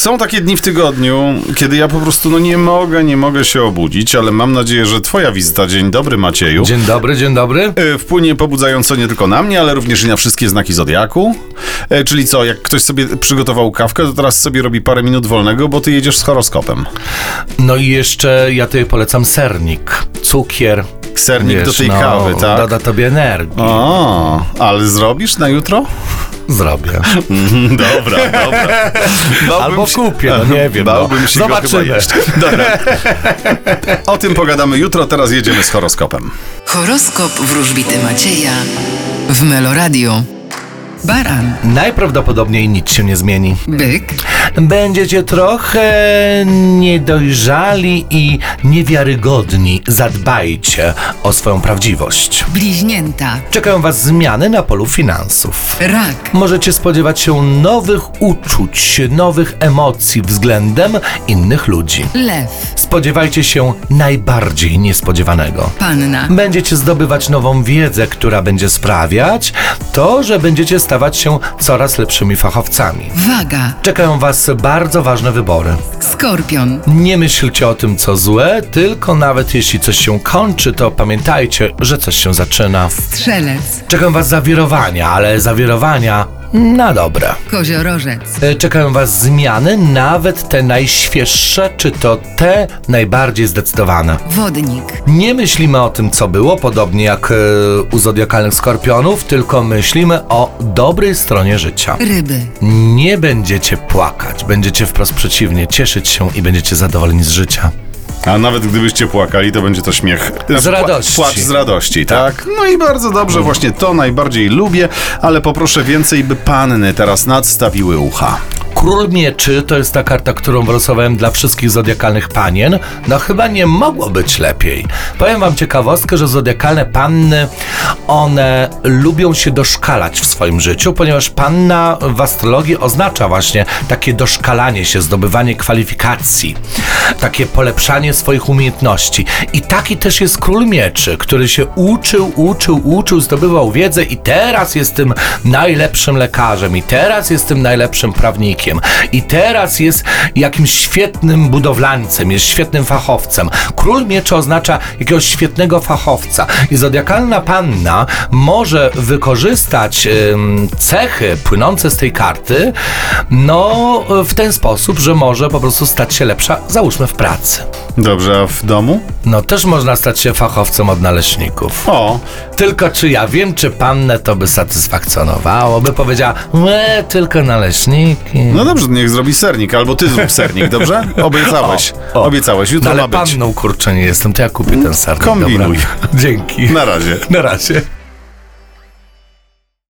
Są takie dni w tygodniu, kiedy ja po prostu no nie mogę, nie mogę się obudzić, ale mam nadzieję, że twoja wizyta, dzień dobry Macieju, Dzień dobry, dzień dobry. e, wpłynie pobudzająco nie tylko na mnie, ale również i na wszystkie znaki Zodiaku. E, Czyli co, jak ktoś sobie przygotował kawkę, to teraz sobie robi parę minut wolnego, bo ty jedziesz z horoskopem. No i jeszcze ja tutaj polecam sernik, cukier. Sernik do tej no, kawy, tak? Doda tobie energii. O, ale zrobisz na jutro? Zrobię. Dobra, dobra. Bałbym Albo się- kupię, no nie wiem. Bałbym no. się go Zobaczymy. chyba jeść. Dobra. O tym pogadamy jutro, teraz jedziemy z horoskopem. Horoskop wróżbity Macieja w Meloradio. Baran, Najprawdopodobniej nic się nie zmieni. byk, Będziecie trochę niedojrzali i niewiarygodni. Zadbajcie o swoją prawdziwość. bliźnięta, Czekają Was zmiany na polu finansów. rak, Możecie spodziewać się nowych uczuć, nowych emocji względem innych ludzi. lew, Spodziewajcie się najbardziej niespodziewanego. panna, Będziecie zdobywać nową wiedzę, która będzie sprawiać to, że będziecie stawać się coraz lepszymi fachowcami. waga, Czekają Was bardzo ważne wybory. skorpion, Nie myślcie o tym, co złe, tylko nawet jeśli coś się kończy, to pamiętajcie, że coś się zaczyna. strzelec, Czekają Was zawirowania, ale zawirowania na dobre. koziorożec, E, Czekają Was zmiany, nawet te najświeższe, czy to te najbardziej zdecydowane. wodnik, Nie myślimy o tym, co było, podobnie jak e, u zodiakalnych skorpionów, tylko myślimy o dobrej stronie życia. ryby, Nie będziecie płakać, będziecie wprost przeciwnie, cieszyć się i będziecie zadowoleni z życia. A nawet gdybyście płakali, to będzie to śmiech. Z radości. Płacz z radości, tak? No i bardzo dobrze, właśnie to najbardziej lubię, ale poproszę więcej, by panny teraz nadstawiły ucha. Król Mieczy to jest ta karta, którą wylosowałem dla wszystkich zodiakalnych panien. No chyba nie mogło być lepiej. Powiem wam ciekawostkę, że zodiakalne panny, one lubią się doszkalać w swoim życiu, ponieważ panna w astrologii oznacza właśnie takie doszkalanie się, zdobywanie kwalifikacji, takie polepszanie swoich umiejętności. I taki też jest Król Mieczy, który się uczył, uczył, uczył, zdobywał wiedzę i teraz jest tym najlepszym lekarzem, i teraz jest tym najlepszym prawnikiem, i teraz jest jakimś świetnym budowlańcem, jest świetnym fachowcem. Król Mieczy oznacza jakiegoś świetnego fachowca i zodiakalna panna może wykorzystać cechy płynące z tej karty, no w ten sposób, że może po prostu stać się lepsza, załóżmy w pracy. Dobrze, a w domu? No też można stać się fachowcem od naleśników. O, Tylko czy ja wiem, czy pannę to by satysfakcjonowało, by powiedziała, łe, tylko naleśniki. No dobrze, niech zrobi sernik, albo ty zrób sernik, dobrze? Obiecałeś, O, o. obiecałeś, jutro No ale ma być. panną kurczę nie jestem, to ja kupię ten sernik. Kombinuj. Dobra. Dzięki. Na razie. Na razie.